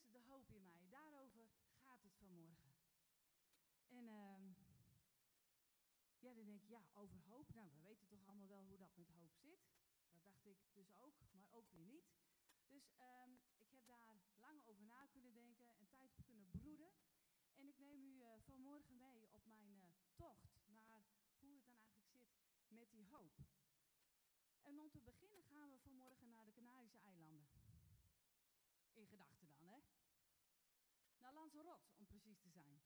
is de hoop in mij. Daarover gaat het vanmorgen. En ehm, ja, dan denk ik, ja, over hoop. Nou, we weten toch allemaal wel hoe dat met hoop zit. Dat dacht ik dus ook, maar ook weer niet. Dus ehm, ik heb daar lang over na kunnen denken en tijd op kunnen broeden. En ik neem u uh, vanmorgen mee op mijn uh, tocht naar hoe het dan eigenlijk zit met die hoop. En om te beginnen gaan we vanmorgen naar de Canarische eilanden. In gedachten Lanzarote, om precies te zijn.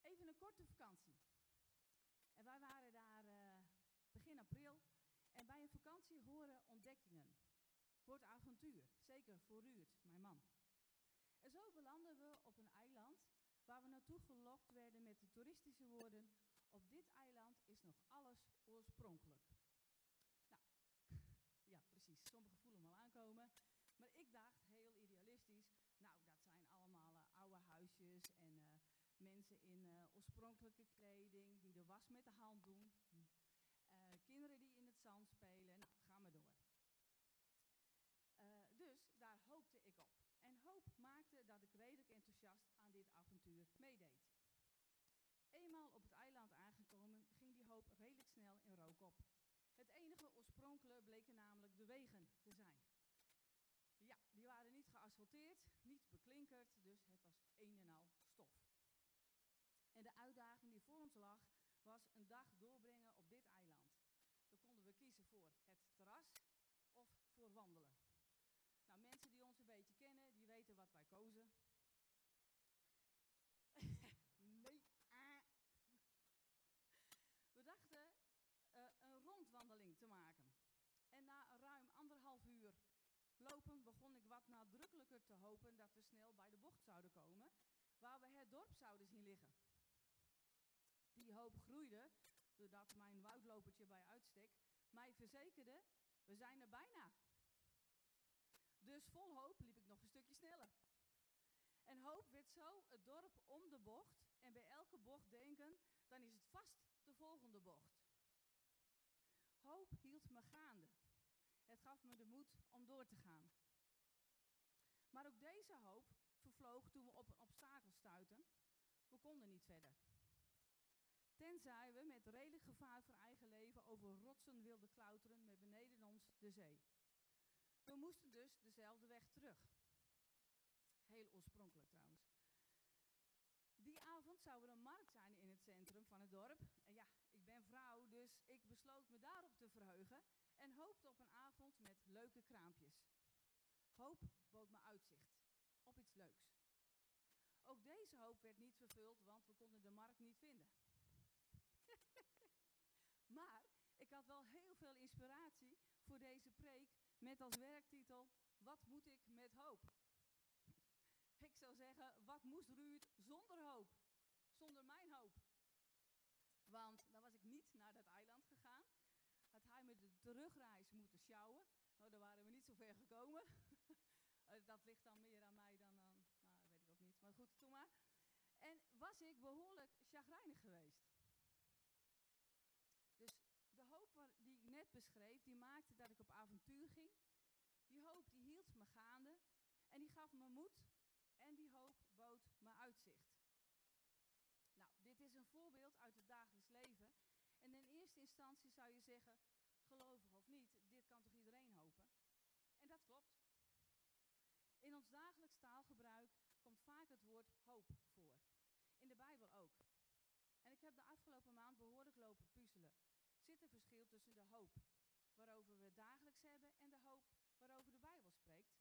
Even een korte vakantie. En wij waren daar uh, begin april. En bij een vakantie horen ontdekkingen. Wordt avontuur. Zeker voor Ruud, mijn man. En zo belanden we op een eiland waar we naartoe gelokt werden met de toeristische woorden: Op dit eiland is nog alles oorspronkelijk. Nou, ja, precies. Sommigen voelen hem al aankomen. Maar ik dacht, heel idealistisch, nou, dat zijn allemaal uh, en uh, mensen in uh, oorspronkelijke kleding die de was met de hand doen. kinderen die in het zand spelen. Nou, ga maar door. dus daar hoopte ik op. En hoop maakte dat ik redelijk enthousiast aan dit avontuur meedeed. Eenmaal op het eiland aangekomen ging die hoop redelijk snel in rook op. Het enige oorspronkelijke bleken namelijk de wegen te zijn. Ja, die waren niet geasfalteerd, niet beklinkerd, dus het was een en al stof. En de uitdaging die voor ons lag, was een dag doorbrengen op dit eiland. Dan konden we kiezen voor het terras of voor wandelen. Nou, mensen die ons een beetje kennen, die weten wat wij kozen. nee. Ah. We dachten uh, een rondwandeling te maken. En na ruim anderhalf uur lopen begon ik wat nadrukkelijker te hopen dat we snel bij de bocht zouden komen, waar we het dorp zouden zien liggen. Die hoop groeide, doordat mijn woudlopertje bij uitstek mij verzekerde, we zijn er bijna. Dus vol hoop liep ik nog een stukje sneller. En hoop werd zo het dorp om de bocht en bij elke bocht denken, dan is het vast de volgende bocht. Hoop hield me gaande. Het gaf me de moed om door te gaan. Maar ook deze hoop vervloog toen we op een obstakel stuitten. We konden niet verder. Tenzij we met redelijk gevaar voor eigen leven over rotsen wilden klauteren met beneden ons de zee. We moesten dus dezelfde weg terug. Heel oorspronkelijk trouwens. Die avond zou er een markt zijn in het centrum van het dorp. En ja, ik ben vrouw, dus ik besloot me daarop te verheugen en hoopte op een avond met leuke kraampjes. Hoop bood me uitzicht op iets leuks. Ook deze hoop werd niet vervuld, want we konden de markt niet vinden. maar ik had wel heel veel inspiratie voor deze preek met als werktitel Wat moet ik met hoop? Ik zou zeggen, wat moest Ruud zonder hoop? Zonder mijn hoop. Want dan was ik niet naar dat eiland gegaan. Had hij me de terugreis moeten sjouwen. Nou, daar waren we niet zo ver gekomen. Eh, dat ligt dan meer aan mij dan aan, nou, weet ik ook niet. Maar goed, toen maar. En was ik behoorlijk chagrijnig geweest. Dus de hoop die ik net beschreef, die maakte dat ik op avontuur ging. Die hoop die hield me gaande. En die gaf me moed. En die hoop bood me uitzicht. Nou, dit is een voorbeeld uit het dagelijks leven. En in eerste instantie zou je zeggen, gelovig of niet, dit kan toch iedereen hopen? En dat klopt. In ons dagelijks taalgebruik komt vaak het woord hoop voor. In de Bijbel ook. En ik heb de afgelopen maand behoorlijk lopen puzzelen. Zit er verschil tussen de hoop waarover we dagelijks hebben en de hoop waarover de Bijbel spreekt?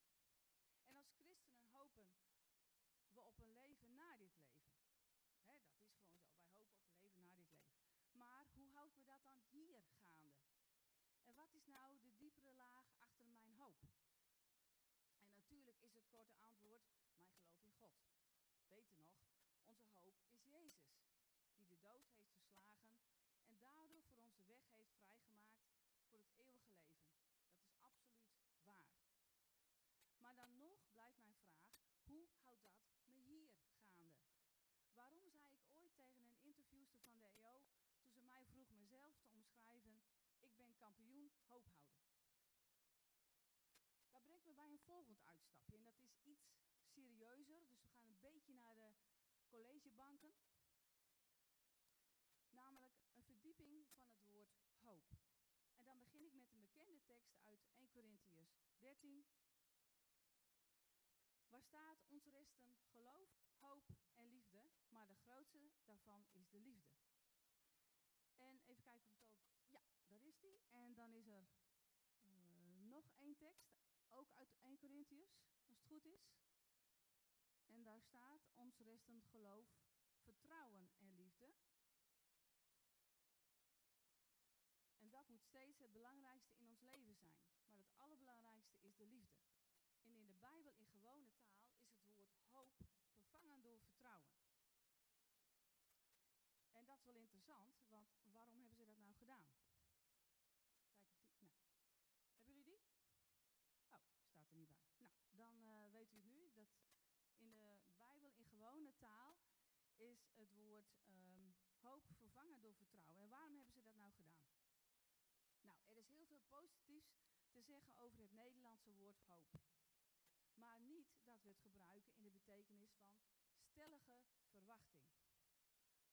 En als christenen hopen we op een leven na dit leven. He, dat is gewoon zo. Wij hopen op een leven na dit leven. Maar hoe houdt me dat dan hier gaande? En wat is nou de diepere laag achter mijn hoop? En natuurlijk is het korte antwoord mijn geloof in God. Beter nog, onze hoop is Jezus, die de dood heeft verslagen en daardoor voor ons de weg heeft vrijgemaakt voor het eeuwige leven. Dat is absoluut waar. Maar dan nog blijft mijn vraag, hoe houdt dat me hier gaande? Waarom zei ik ooit tegen een interviewster van de EO, toen ze mij vroeg mezelf te omschrijven, kampioen hoophouden. Dat brengt me bij een volgend uitstapje en dat is iets serieuzer, dus we gaan een beetje naar de collegebanken. Namelijk een verdieping van het woord hoop. En dan begin ik met een bekende tekst uit 1 Corinthians 13. Waar staat ons resten geloof, hoop en liefde, maar de grootste daarvan is de liefde. En even kijken of het ook, En dan is er uh, nog één tekst, ook uit 1 Corinthians, als het goed is. En daar staat ons restend geloof, vertrouwen en liefde. En dat moet steeds het belangrijkste in ons leven zijn. Maar het allerbelangrijkste is de liefde. En in de Bijbel in gewone taal is het woord hoop vervangen door vertrouwen. En dat is wel interessant, want waarom hebben ze dat nou gedaan? Kijk of die. Nou. Hebben jullie die? Oh, staat er niet bij. Nou, dan uh, weet u nu dat in de Bijbel in gewone taal is het woord um, hoop vervangen door vertrouwen. En waarom hebben ze dat nou gedaan? Nou, er is heel veel positiefs te zeggen over het Nederlandse woord hoop. Maar niet dat we het gebruiken in de betekenis van stellige verwachting.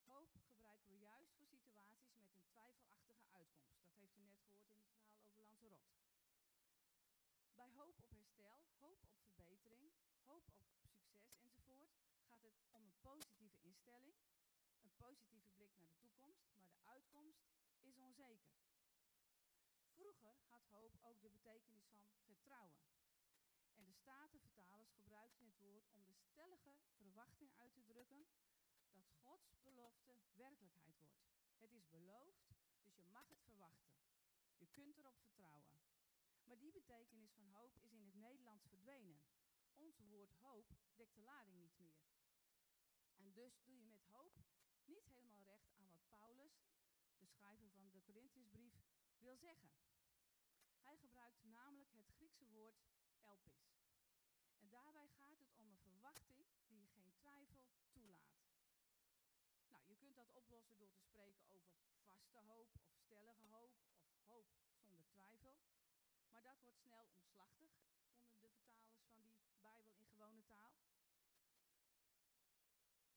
Hoop gebruiken we juist voor situaties met een twijfelachtige uitkomst. Dat heeft u net gehoord in het verhaal over Lanzarote. Hoop op herstel, hoop op verbetering, hoop op succes enzovoort gaat het om een positieve instelling, een positieve blik naar de toekomst, maar de uitkomst is onzeker. Vroeger had hoop ook de betekenis van vertrouwen. En de Statenvertalers gebruikten het woord om de stellige verwachting uit te drukken dat Gods belofte werkelijkheid wordt. Het is beloofd, dus je mag het verwachten. Je kunt erop vertrouwen. Maar die betekenis van hoop is in het Nederlands verdwenen. Ons woord hoop dekt de lading niet meer. En dus doe je met hoop niet helemaal recht aan wat Paulus, de schrijver van de Corinthiërsbrief, wil zeggen. Hij gebruikt namelijk het Griekse woord elpis. En daarbij gaat het om een verwachting die geen twijfel toelaat. Nou, je kunt dat oplossen door te spreken over vaste hoop of stellige hoop of hoop. Maar dat wordt snel omslachtig, vonden de vertalers van die Bijbel in gewone taal.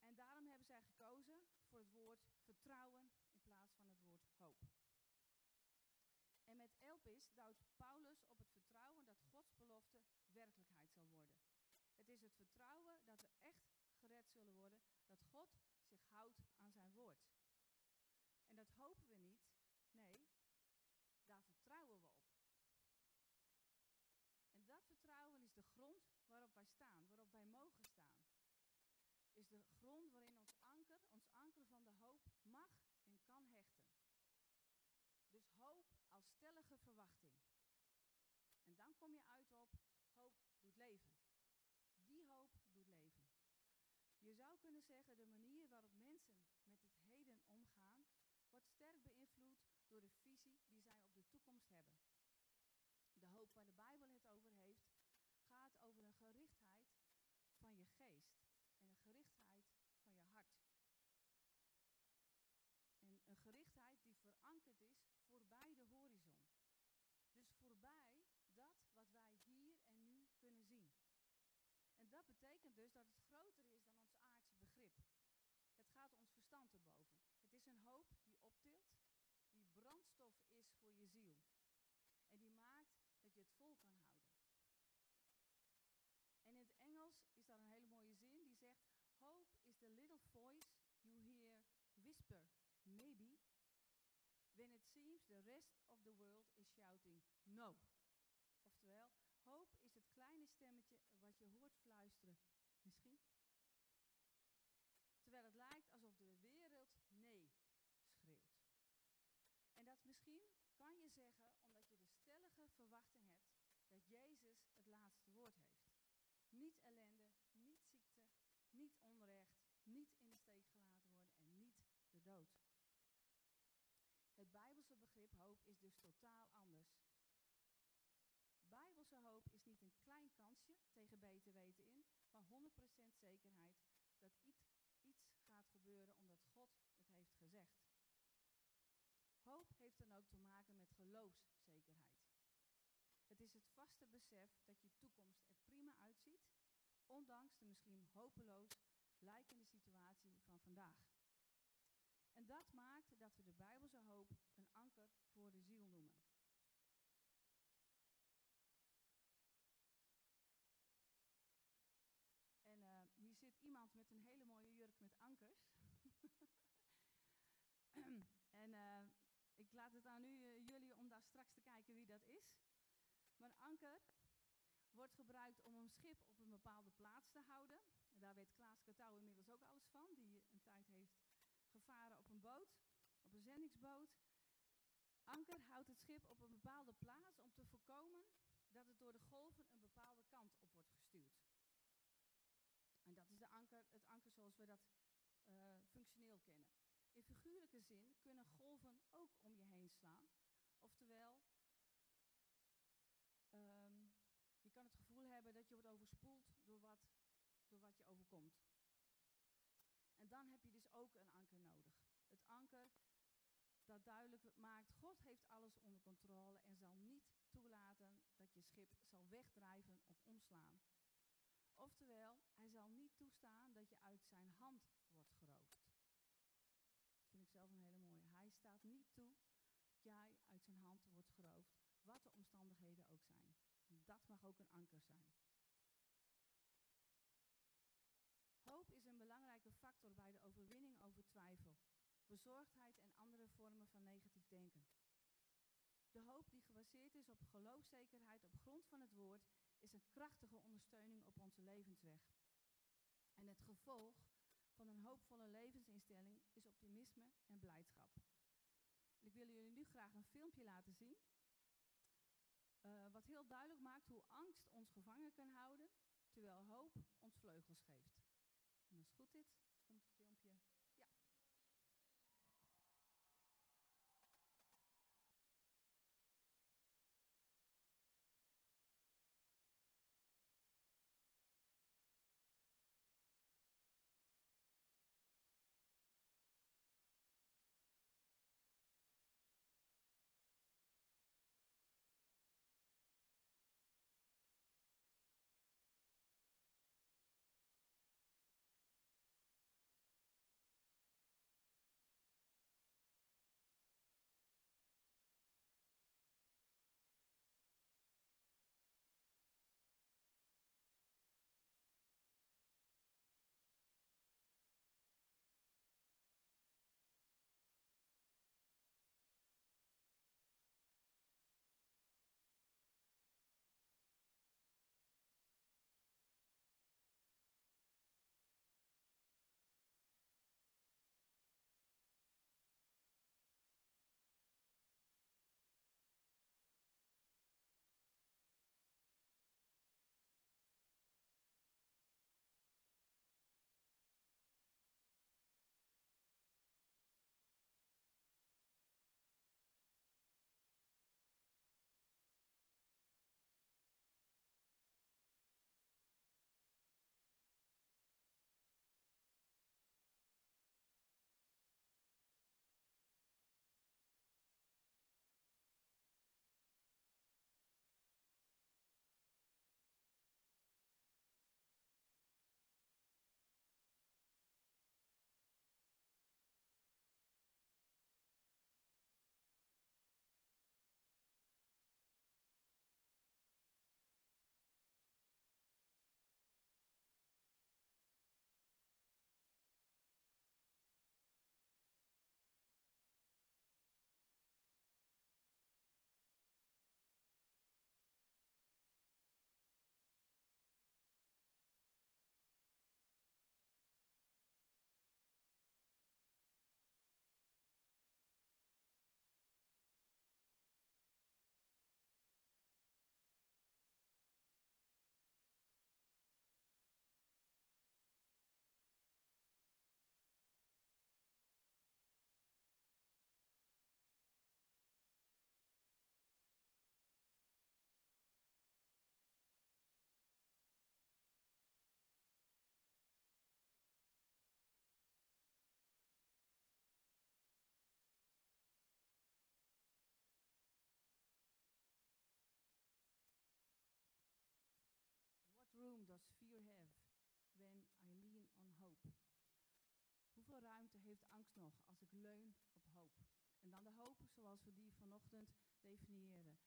En daarom hebben zij gekozen voor het woord vertrouwen in plaats van het woord hoop. En met Elpis duwt Paulus op het vertrouwen dat Gods belofte werkelijkheid zal worden. Het is het vertrouwen dat we echt gered zullen worden, dat God zich houdt aan zijn woord. En dat hopen we niet, nee, daar vertrouwen we op. En dat vertrouwen de grond waarop wij staan, waarop wij mogen staan. Is de grond waarin ons anker, ons anker van de hoop mag en kan hechten. Dus hoop als stellige verwachting. En dan kom je uit op hoop doet leven. Die hoop doet leven. Je zou kunnen zeggen, de manier waarop mensen met het heden omgaan, wordt sterk beïnvloed door de visie die zij op de toekomst hebben. De hoop waar de Bijbel het over heeft, gaat over een gerichtheid van je en een gerichtheid van je hart. En een gerichtheid die verankerd is voorbij de horizon. Dus voorbij dat wat wij hier en nu kunnen zien. En dat betekent dus dat het groter is dan ons aardse begrip. Het gaat ons verstand erboven. Het is een hoop die optilt, die brandstof is voor je ziel. En die maakt dat je het vol kan houden. En in het Engels is daar een hele mooie zin die zegt: Hope is the little voice you hear whisper, maybe, when it seems the rest of the world is shouting no. Oftewel, hoop is het kleine stemmetje wat je hoort fluisteren. Misschien. Terwijl het lijkt alsof de wereld nee schreeuwt. En dat misschien kan je zeggen omdat je de stellige verwachting hebt dat Jezus het laatste woord heeft. Niet ellende, niet ziekte, niet onrecht, niet in de steek gelaten worden en niet de dood. Het Bijbelse begrip hoop is dus totaal anders. Bijbelse hoop is niet een klein kansje tegen beter weten in, maar 100% zekerheid dat iets, iets gaat gebeuren omdat God het heeft gezegd. Hoop heeft dan ook te maken met geloofszekerheid. Het is het vaste besef dat je toekomst er prima uitziet, ondanks de misschien hopeloos lijkende situatie van vandaag. En dat maakt dat we de Bijbelse hoop een anker voor de ziel noemen. En eh, hier zit iemand met een hele mooie jurk met ankers. en uh, ik laat het aan u, uh, jullie om daar straks te kijken wie dat is. Maar anker wordt gebruikt om een schip op een bepaalde plaats te houden. En daar weet Klaas Katouw inmiddels ook alles van, die een tijd heeft gevaren op een boot, op een zendingsboot. Anker houdt het schip op een bepaalde plaats om te voorkomen dat het door de golven een bepaalde kant op wordt gestuurd. En dat is de anker, het anker zoals we dat uh, functioneel kennen. In figuurlijke zin kunnen golven ook om je heen slaan. Oftewel, um, je kan het gevoel hebben dat je wordt overspoeld door wat, door wat je overkomt. En dan heb je dus ook een anker nodig. Het anker dat duidelijk maakt, God heeft alles onder controle en zal niet toelaten dat je schip zal wegdrijven of omslaan. Oftewel, hij zal niet toestaan dat je uit zijn hand wordt geroofd. Dat vind ik zelf een hele mooie. Hij staat niet toe dat jij uit zijn hand wordt geroofd, wat de omstandigheden ook zijn. Dat mag ook een anker zijn. Hoop is een belangrijke factor bij de overwinning over twijfel, bezorgdheid en andere vormen van negatief denken. De hoop die gebaseerd is op geloofzekerheid op grond van het woord is een krachtige ondersteuning op onze levensweg. En het gevolg van een hoopvolle levensinstelling is optimisme en blijdschap. Ik wil jullie nu graag een filmpje laten zien. Uh, wat heel duidelijk maakt hoe angst ons gevangen kan houden, terwijl hoop ons vleugels geeft. En als goed is, heeft angst nog als ik leun op hoop? En dan de hoop zoals we die vanochtend definiëren.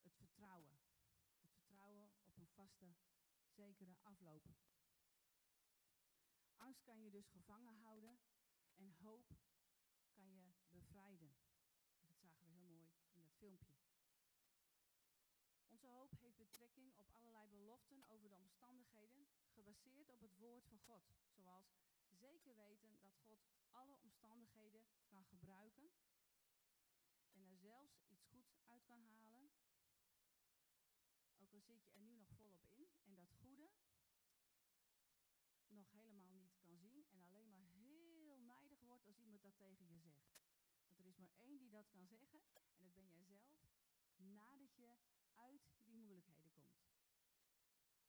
Het vertrouwen. Het vertrouwen op een vaste, zekere afloop. Angst kan je dus gevangen houden en hoop kan je bevrijden. Dat zagen we heel mooi in dat filmpje. Onze hoop heeft betrekking op allerlei beloften over de omstandigheden, gebaseerd op het woord van God. Zoals zeker weten dat God alle omstandigheden kan gebruiken en er zelfs iets goeds uit kan halen. Ook al zit je er nu nog volop in en dat goede nog helemaal niet kan zien en alleen maar heel nijdig wordt als iemand dat tegen je zegt. Want er is maar één die dat kan zeggen en dat ben jij zelf nadat je uit die moeilijkheden komt.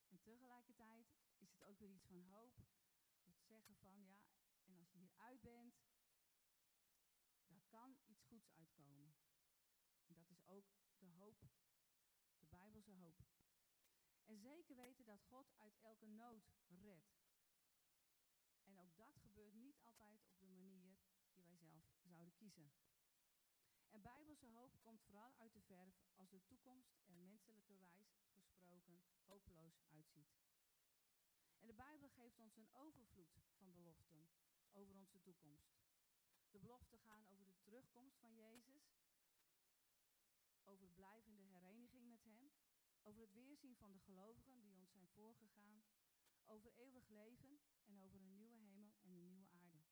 En tegelijkertijd is het ook weer iets van hoop. Zeggen van ja, en als je hier uit bent, daar kan iets goeds uitkomen. En dat is ook de hoop, de Bijbelse hoop. En zeker weten dat God uit elke nood redt. En ook dat gebeurt niet altijd op de manier die wij zelf zouden kiezen. En bijbelse hoop komt vooral uit de verf als de toekomst er menselijkerwijs gesproken hopeloos uitziet. En de Bijbel geeft ons een overvloed van beloften over onze toekomst. De beloften gaan over de terugkomst van Jezus, over blijvende hereniging met Hem, over het weerzien van de gelovigen die ons zijn voorgegaan, over eeuwig leven en over een nieuwe hemel en een nieuwe aarde.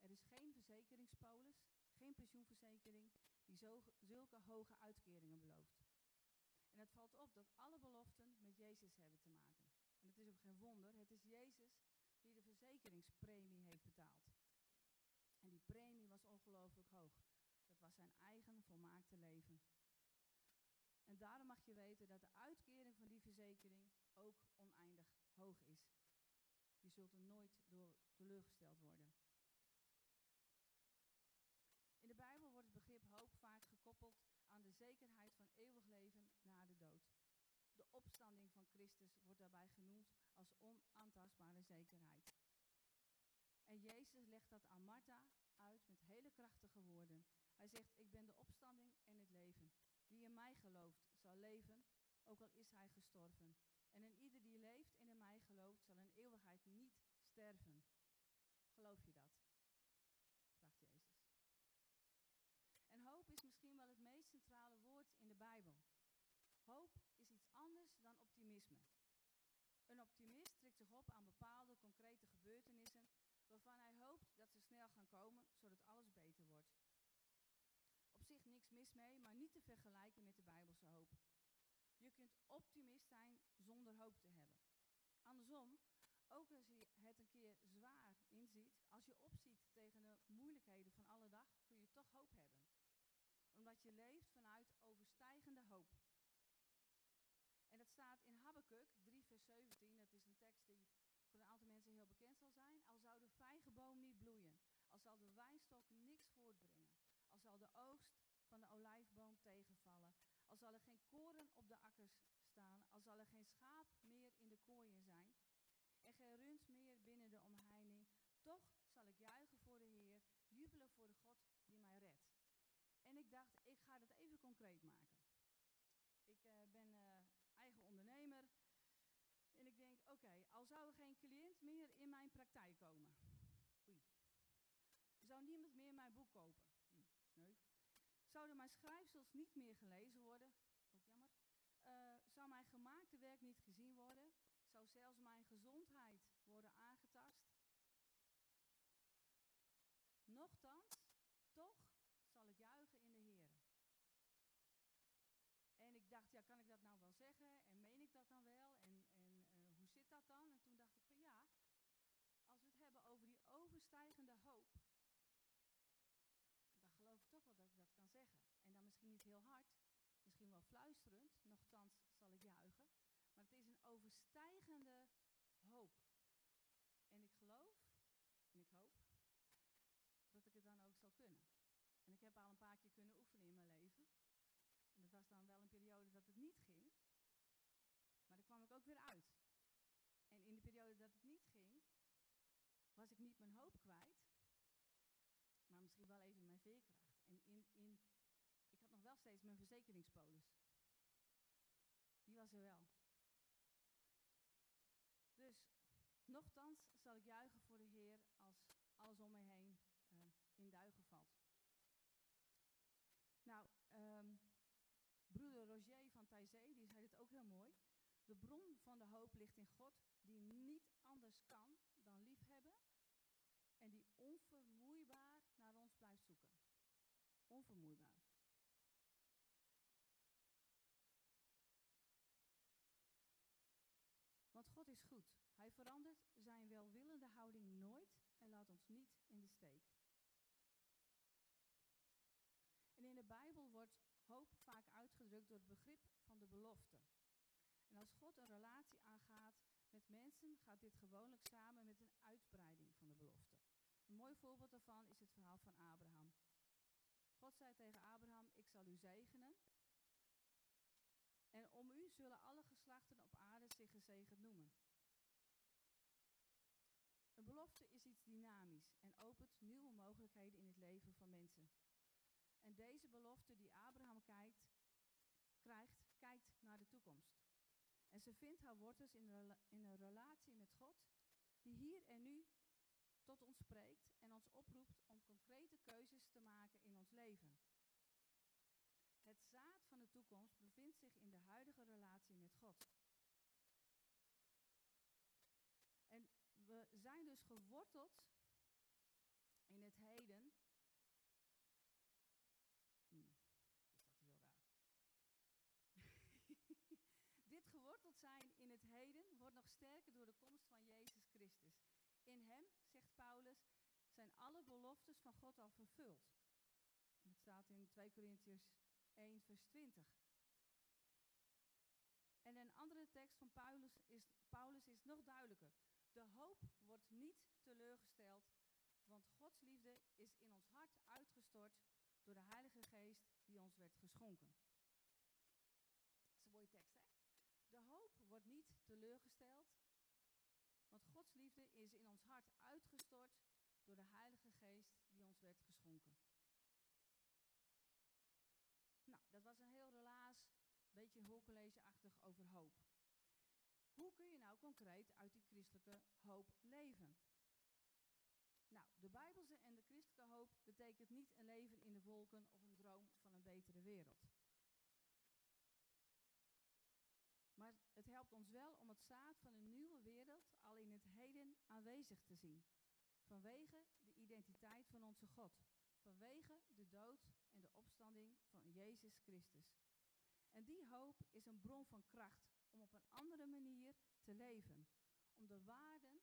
Er is geen verzekeringspolis, geen pensioenverzekering die zulke hoge uitkeringen belooft. En het valt op dat alle beloften met Jezus hebben te maken. Het is ook geen wonder, het is Jezus die de verzekeringspremie heeft betaald. En die premie was ongelooflijk hoog. Dat was zijn eigen volmaakte leven. En daarom mag je weten dat de uitkering van die verzekering ook oneindig hoog is. Je zult er nooit door teleurgesteld worden. In de Bijbel wordt het begrip hoop vaak gekoppeld aan de zekerheid van eeuwig leven na de dood. Opstanding van Christus wordt daarbij genoemd als onaantastbare zekerheid. En Jezus legt dat aan Martha uit met hele krachtige woorden. Hij zegt, ik ben de opstanding en het leven. Wie in mij gelooft, zal leven, ook al is hij gestorven. En in ieder die leeft en in mij gelooft, zal in eeuwigheid niet sterven. Geloof je dat? Vraagt Jezus. En hoop is misschien wel het meest centrale woord in de Bijbel. Hoop is iets anders dan Een optimist trekt zich op aan bepaalde concrete gebeurtenissen waarvan hij hoopt dat ze snel gaan komen, zodat alles beter wordt. Op zich niks mis mee, maar niet te vergelijken met de Bijbelse hoop. Je kunt optimist zijn zonder hoop te hebben. Andersom, ook als je het een keer zwaar inziet, als je opziet tegen de moeilijkheden van alle dag, kun je toch hoop hebben. Omdat je leeft vanuit overstijgende hoop. En dat staat in Habakkuk 3 vers 17, dat is een tekst die voor een aantal mensen heel bekend zal zijn. Al zou de vijgenboom niet bloeien, al zal de wijnstok niks voortbrengen, al zal de oogst van de olijfboom tegenvallen, al zal er geen koren op de akkers staan, al zal er geen schaap meer in de kooien zijn en geen rund meer binnen de omheining, toch zal ik juichen voor de Heer, jubelen voor de God die mij redt. En ik dacht, ik ga dat even concreet maken. Ik uh, ben uh, eigen ondernemer en ik denk, oké, okay, al zou er geen cliënt meer in mijn praktijk komen. Oei. Zou niemand meer mijn boek kopen? Hm, nee. Zouden mijn schrijfsels niet meer gelezen worden? Ook jammer. Uh, zou mijn gemaakte werk niet gezien worden? Zou zelfs mijn gezondheid worden aangetast? Nochtans, toch zal ik juichen in de Heer. En ik dacht, ja, kan ik dat nou wel zeggen? En meen ik dat dan wel? En, en uh, hoe zit dat dan? En toen dacht ik van ja, als we het hebben over die overstijgende hoop, dan geloof ik toch wel dat ik dat kan zeggen. En dan misschien niet heel hard, misschien wel fluisterend, nochtans zal ik juichen. Maar het is een overstijgende hoop. En ik geloof, en ik hoop, dat ik het dan ook zal kunnen. En ik heb al een paar keer kunnen oefenen in mijn leven. En dat was dan wel een periode dat het niet ging. Maar daar kwam ik ook weer uit. En in de periode was ik niet mijn hoop kwijt, maar misschien wel even mijn veerkracht. In, ik had nog wel steeds mijn verzekeringspolis. Die was er wel. Dus, nochtans zal ik juichen voor de Heer als alles om me heen uh, in duigen valt. Nou, um, broeder Roger van Taizé, die zei het ook heel mooi. De bron van de hoop ligt in God, die niet anders kan dan liefhebben en die onvermoeibaar naar ons blijft zoeken. Onvermoeibaar. Want God is goed. Hij verandert zijn welwillende houding nooit en laat ons niet in de steek. En in de Bijbel wordt hoop vaak uitgedrukt door het begrip van de belofte. En als God een relatie aangaat met mensen, gaat dit gewoonlijk samen met een uitbreiding van de belofte. Een mooi voorbeeld daarvan is het verhaal van Abraham. God zei tegen Abraham: Ik zal u zegenen. En om u zullen alle geslachten op aarde zich gezegend noemen. Een belofte is iets dynamisch en opent nieuwe mogelijkheden in het leven van mensen. En deze belofte die Abraham kijkt, krijgt, kijkt naar de toekomst. En ze vindt haar wortels in in een relatie met God, die hier en nu tot ons spreekt en ons oproept om concrete keuzes te maken in ons leven. Het zaad van de toekomst bevindt zich in de huidige relatie met God. En we zijn dus geworteld in het heden. Raar? Dit geworteld zijn in het heden wordt nog sterker door de komst van Jezus Christus. In hem, zegt Paulus, zijn alle beloftes van God al vervuld. Het staat in 2 Corinthians 1, vers 20. En een andere tekst van Paulus is, Paulus is nog duidelijker. De hoop wordt niet teleurgesteld, want Gods liefde is in ons hart uitgestort door de Heilige Geest die ons werd geschonken. Dat is een mooie tekst, hè? De hoop wordt niet teleurgesteld, want Gods liefde is in ons hart uitgestort door de Heilige Geest die ons werd geschonken. Nou, dat was een heel relaas, beetje hoorcollegeachtig over hoop. Hoe kun je nou concreet uit die christelijke hoop leven? Nou, de Bijbelse en de christelijke hoop betekent niet een leven in de wolken of een droom van een betere wereld. Maar het helpt ons wel om het zaad van een nieuwe wereld al in het heden aanwezig te zien. Vanwege de identiteit van onze God. Vanwege de dood en de opstanding van Jezus Christus. En die hoop is een bron van kracht om op een andere manier te leven. Om de waarden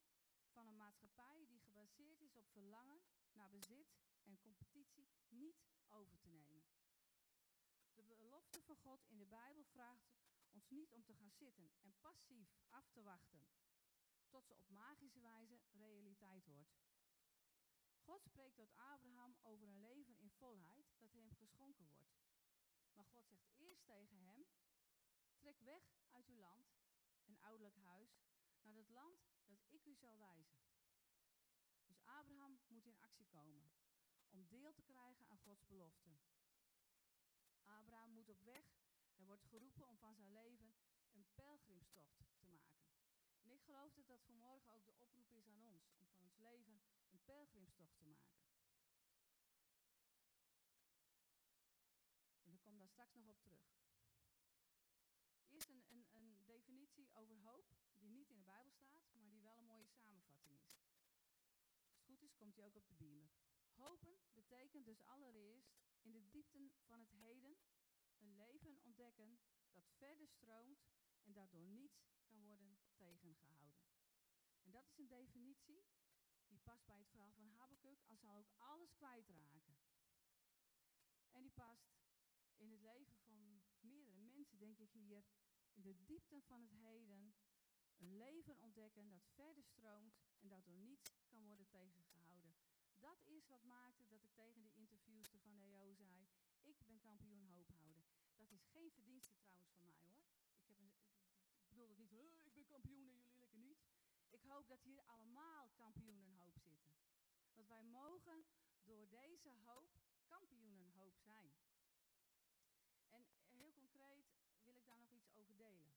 van een maatschappij die gebaseerd is op verlangen naar bezit en competitie niet over te nemen. De belofte van God in de Bijbel vraagt ons niet om te gaan zitten en passief af te wachten tot ze op magische wijze realiteit wordt. God spreekt tot Abraham over een leven in volheid dat hem geschonken wordt. Maar God zegt eerst tegen hem: Trek weg uit uw land, een ouderlijk huis, naar het land dat ik u zal wijzen. Dus Abraham moet in actie komen om deel te krijgen aan Gods belofte. Abraham moet op weg hij wordt geroepen om van zijn leven een pelgrimstocht te maken. En ik geloof dat dat vanmorgen ook de oproep is aan ons, om van ons leven een pelgrimstocht te maken. En ik kom daar straks nog op terug. Eerst een, een, een definitie over hoop, die niet in de Bijbel staat, maar die wel een mooie samenvatting is. Als het goed is, komt die ook op de beamer. Hopen betekent dus allereerst in de diepten van het heden een leven ontdekken dat verder stroomt en daardoor niets kan worden tegengehouden. En dat is een definitie die past bij het verhaal van Habakkuk, als zal ook alles kwijtraken. En die past in het leven van meerdere mensen, denk ik hier, in de diepten van het heden, een leven ontdekken dat verder stroomt en daardoor niets kan worden tegengehouden. Dat is wat maakte dat ik tegen de interviewster van zei, ik ben kampioen hoophouden. Dat is geen verdienste trouwens van mij hoor. Ik, heb ik bedoel het niet, ik ben kampioen en jullie lekker niet. Ik hoop dat hier allemaal kampioen en hoop zit. Dat wij mogen door deze hoop kampioenenhoop zijn. En heel concreet wil ik daar nog iets over delen.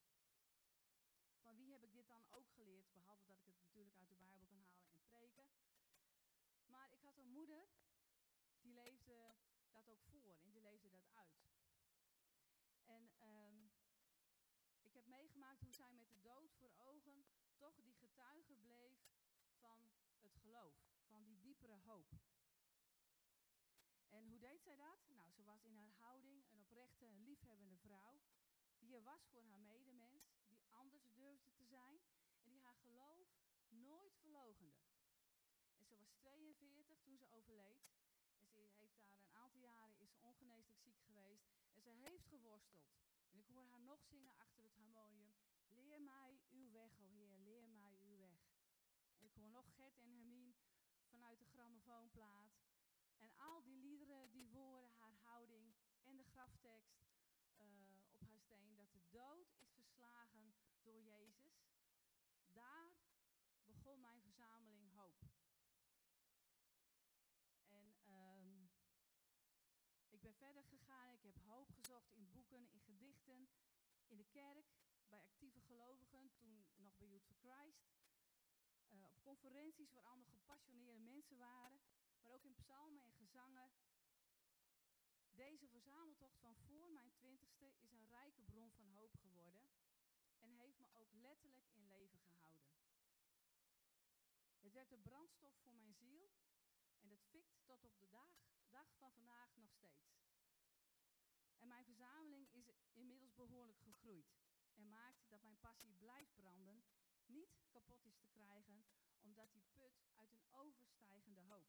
Van wie heb ik dit dan ook geleerd, behalve dat ik het natuurlijk uit de Bijbel kan halen en preken. Maar ik had een moeder, die leefde dat ook voor en die leefde dat uit. En ehm, ik heb meegemaakt hoe zij met de dood voor ogen toch die getuige bleef van het geloof, van die diepere hoop. En hoe deed zij dat? Nou, ze was in haar houding een oprechte en liefhebbende vrouw, die er was voor haar medemens, die anders durfde te zijn en die haar geloof nooit verlogende. En ze was 42 toen ze overleed. En ze heeft daar een aantal jaren is ongeneeslijk ziek geweest. En ze heeft geworsteld. En ik hoor haar nog zingen achter het harmonium. Leer mij uw weg, o Heer, leer mij uw weg. En ik hoor nog Gert en Hermine vanuit de grammofoonplaat. En al die liederen, die woorden, haar houding en de graftekst uh, op haar steen. Dat de dood is verslagen door Jezus. Daar begon mijn verzameling hoop. En um, ik ben verder gegaan. Ik heb hoop gezocht in boeken, in gedichten, in de kerk, bij actieve gelovigen, toen nog bij Youth for Christ. Uh, op conferenties waar allemaal gepassioneerde mensen waren, maar ook in psalmen en gezangen. Deze verzameltocht van voor mijn twintigste is een rijke bron van hoop geworden en heeft me ook letterlijk in leven gehouden. Het werd de brandstof voor mijn ziel en het fikt tot op de dag, dag van vandaag nog steeds. Mijn verzameling is inmiddels behoorlijk gegroeid en maakt dat mijn passie blijft branden, niet kapot is te krijgen, omdat die put uit een overstijgende hoop.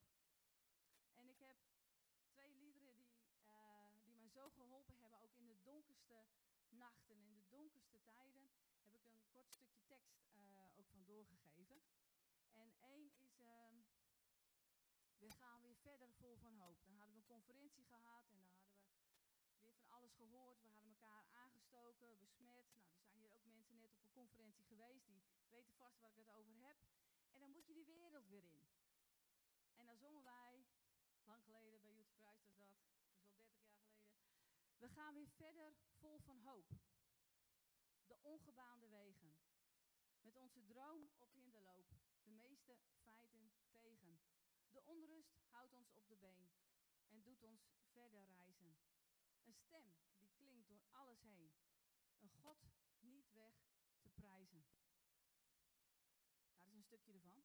En ik heb twee liederen die, uh, die mij zo geholpen hebben, ook in de donkerste nachten, in de donkerste tijden, heb ik een kort stukje tekst uh, ook van doorgegeven. En één is, uh, we gaan weer verder vol van hoop. Dan hadden we een conferentie gehad en dan hadden we weer van alles gehoord. We hadden elkaar aangestoken, besmet. Nou, er zijn hier ook mensen net op een conferentie geweest, die weten vast waar ik het over heb. En dan moet je die wereld weer in. En dan zongen wij, lang geleden bij Youth Christ was dat, is al 30 jaar geleden. We gaan weer verder vol van hoop. De ongebaande wegen. Met onze droom op hinderloop. De meeste feiten tegen. De onrust houdt ons op de been en doet ons verder reizen. Een stem die klinkt door alles heen. Een God niet weg te prijzen. Nou, dat is een stukje ervan.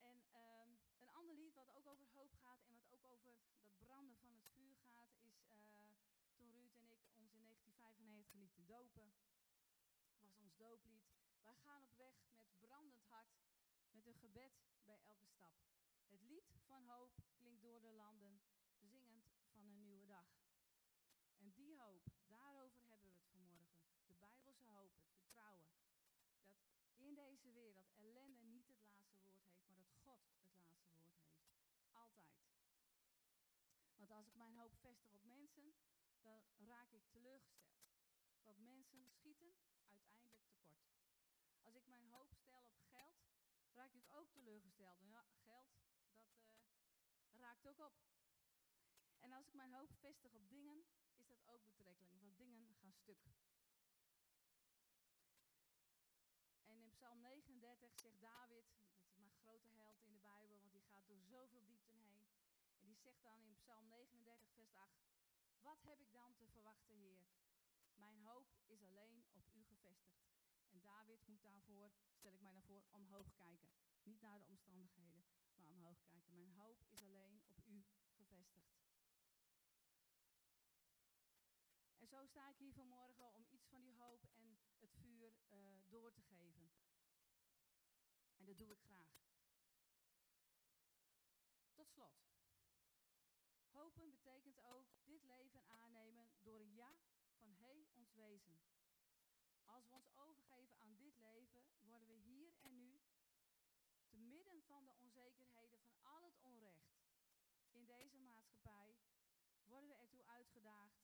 En um, een ander lied wat ook over hoop gaat en wat ook over dat branden van het vuur gaat, is uh, toen Ruud en ik ons in 1995 lieten dopen. Was ons dooplied. Wij gaan op weg met brandend hart, met een gebed bij elke stap. Het lied van hoop klinkt door de landen, zingend van een nieuwe dag. En die hoop, daarover hebben we het vanmorgen. De Bijbelse hoop, het vertrouwen. Dat wereld ellende niet het laatste woord heeft, maar dat God het laatste woord heeft. Altijd. Want als ik mijn hoop vestig op mensen, dan raak ik teleurgesteld. Want mensen schieten uiteindelijk tekort. Als ik mijn hoop stel op geld, raak ik ook teleurgesteld. En ja, geld, dat uh, raakt ook op. En als ik mijn hoop vestig op dingen, is dat ook betrekkelijk, want dingen gaan stuk. En in Psalm 39 zegt David, dat is mijn grote held in de Bijbel, want die gaat door zoveel diepten heen. En die zegt dan in Psalm 39, vers 8, wat heb ik dan te verwachten, Heer? Mijn hoop is alleen op u gevestigd. En David moet daarvoor, stel ik mij daarvoor, omhoog kijken. Niet naar de omstandigheden, maar omhoog kijken. Mijn hoop is alleen op u gevestigd. En zo sta ik hier vanmorgen om iets van die hoop en het vuur uh, door te geven. En dat doe ik graag. Tot slot. Hopen betekent ook dit leven aannemen door een ja van hey ons wezen. Als we ons overgeven aan dit leven, worden we hier en nu, te midden van de onzekerheden van al het onrecht in deze maatschappij, worden we ertoe uitgedaagd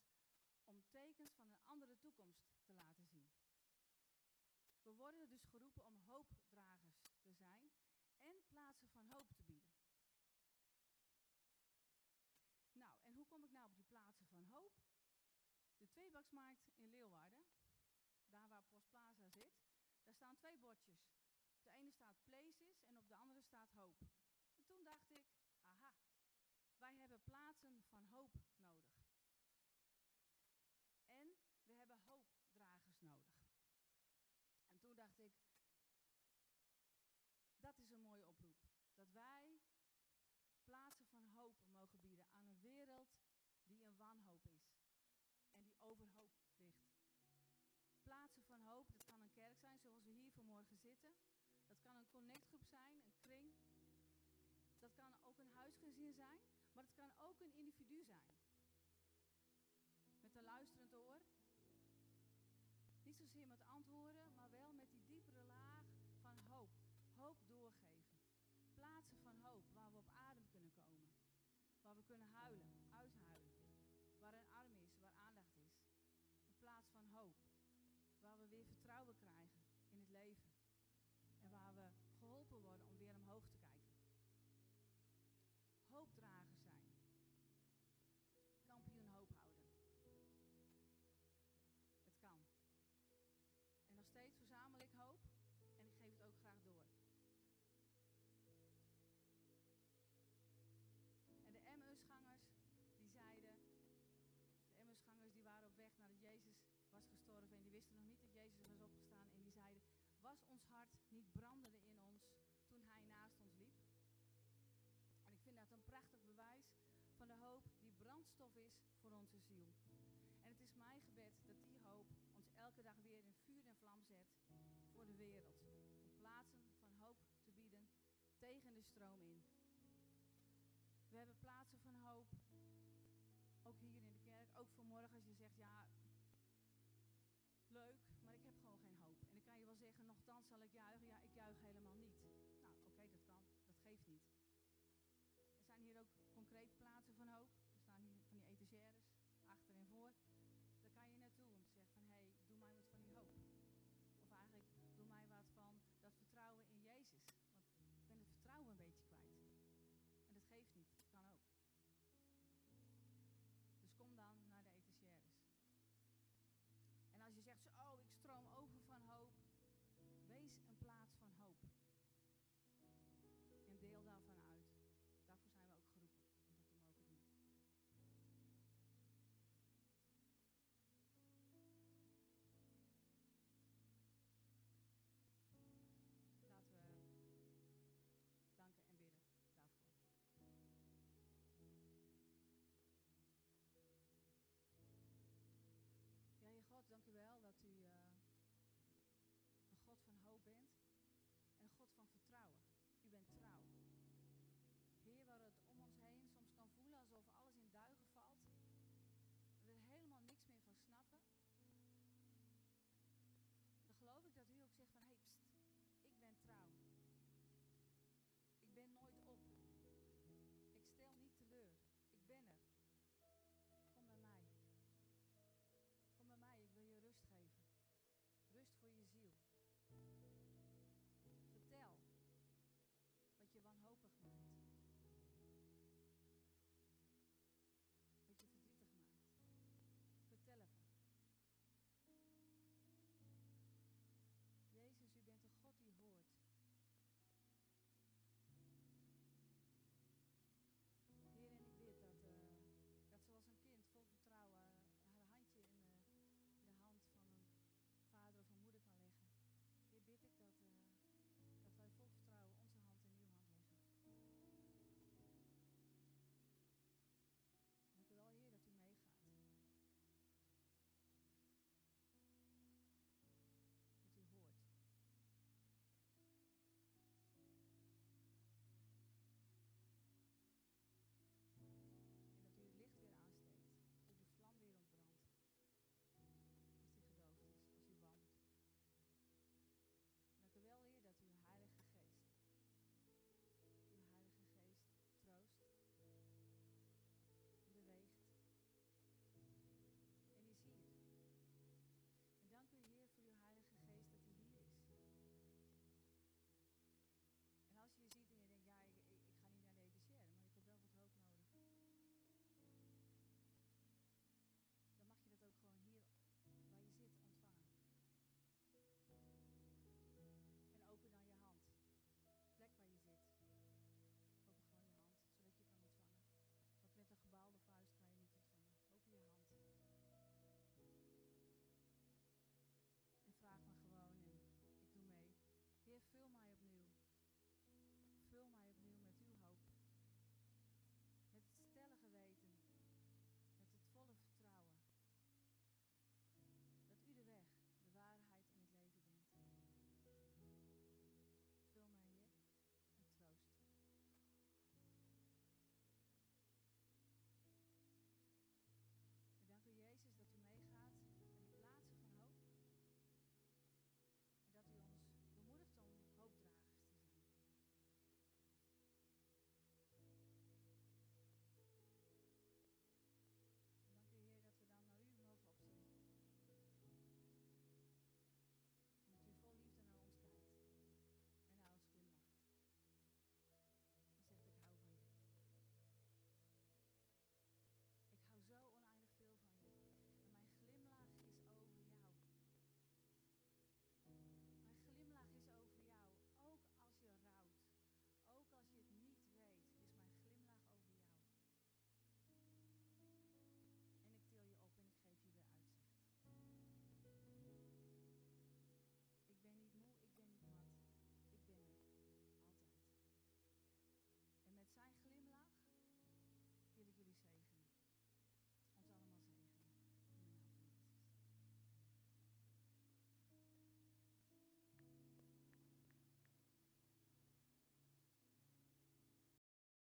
om tekens van een andere toekomst te laten zien. We worden dus geroepen om en plaatsen van hoop te bieden. Nou, en hoe kom ik nou op die plaatsen van hoop? De tweebaksmarkt in Leeuwarden, daar waar Postplaza zit, daar staan twee bordjes. Op de ene staat Places en op de andere staat Hoop. En toen dacht ik, aha, wij hebben plaatsen van hoop nodig. En we hebben hoopdragers nodig. En toen dacht ik, dat is een mooie oproep. Dat wij plaatsen van hoop mogen bieden aan een wereld die in wanhoop is. En die overhoop ligt. Plaatsen van hoop, dat kan een kerk zijn zoals we hier vanmorgen zitten. Dat kan een connectgroep zijn, een kring. Dat kan ook een huisgezin zijn, maar het kan ook een individu zijn. Met een luisterend oor. Niet zozeer met antwoorden, kunnen huilen, ons hart niet brandende in ons toen hij naast ons liep? En ik vind dat een prachtig bewijs van de hoop die brandstof is voor onze ziel. En het is mijn gebed dat die hoop ons elke dag weer in vuur en vlam zet voor de wereld. Om plaatsen van hoop te bieden tegen de stroom in. We hebben plaatsen van hoop, ook hier in de kerk. Ook vanmorgen als je zegt, ja, leuk, maar ik heb gewoon geen hoop. En dan kan je wel zeggen, nogthans zal ik juichen.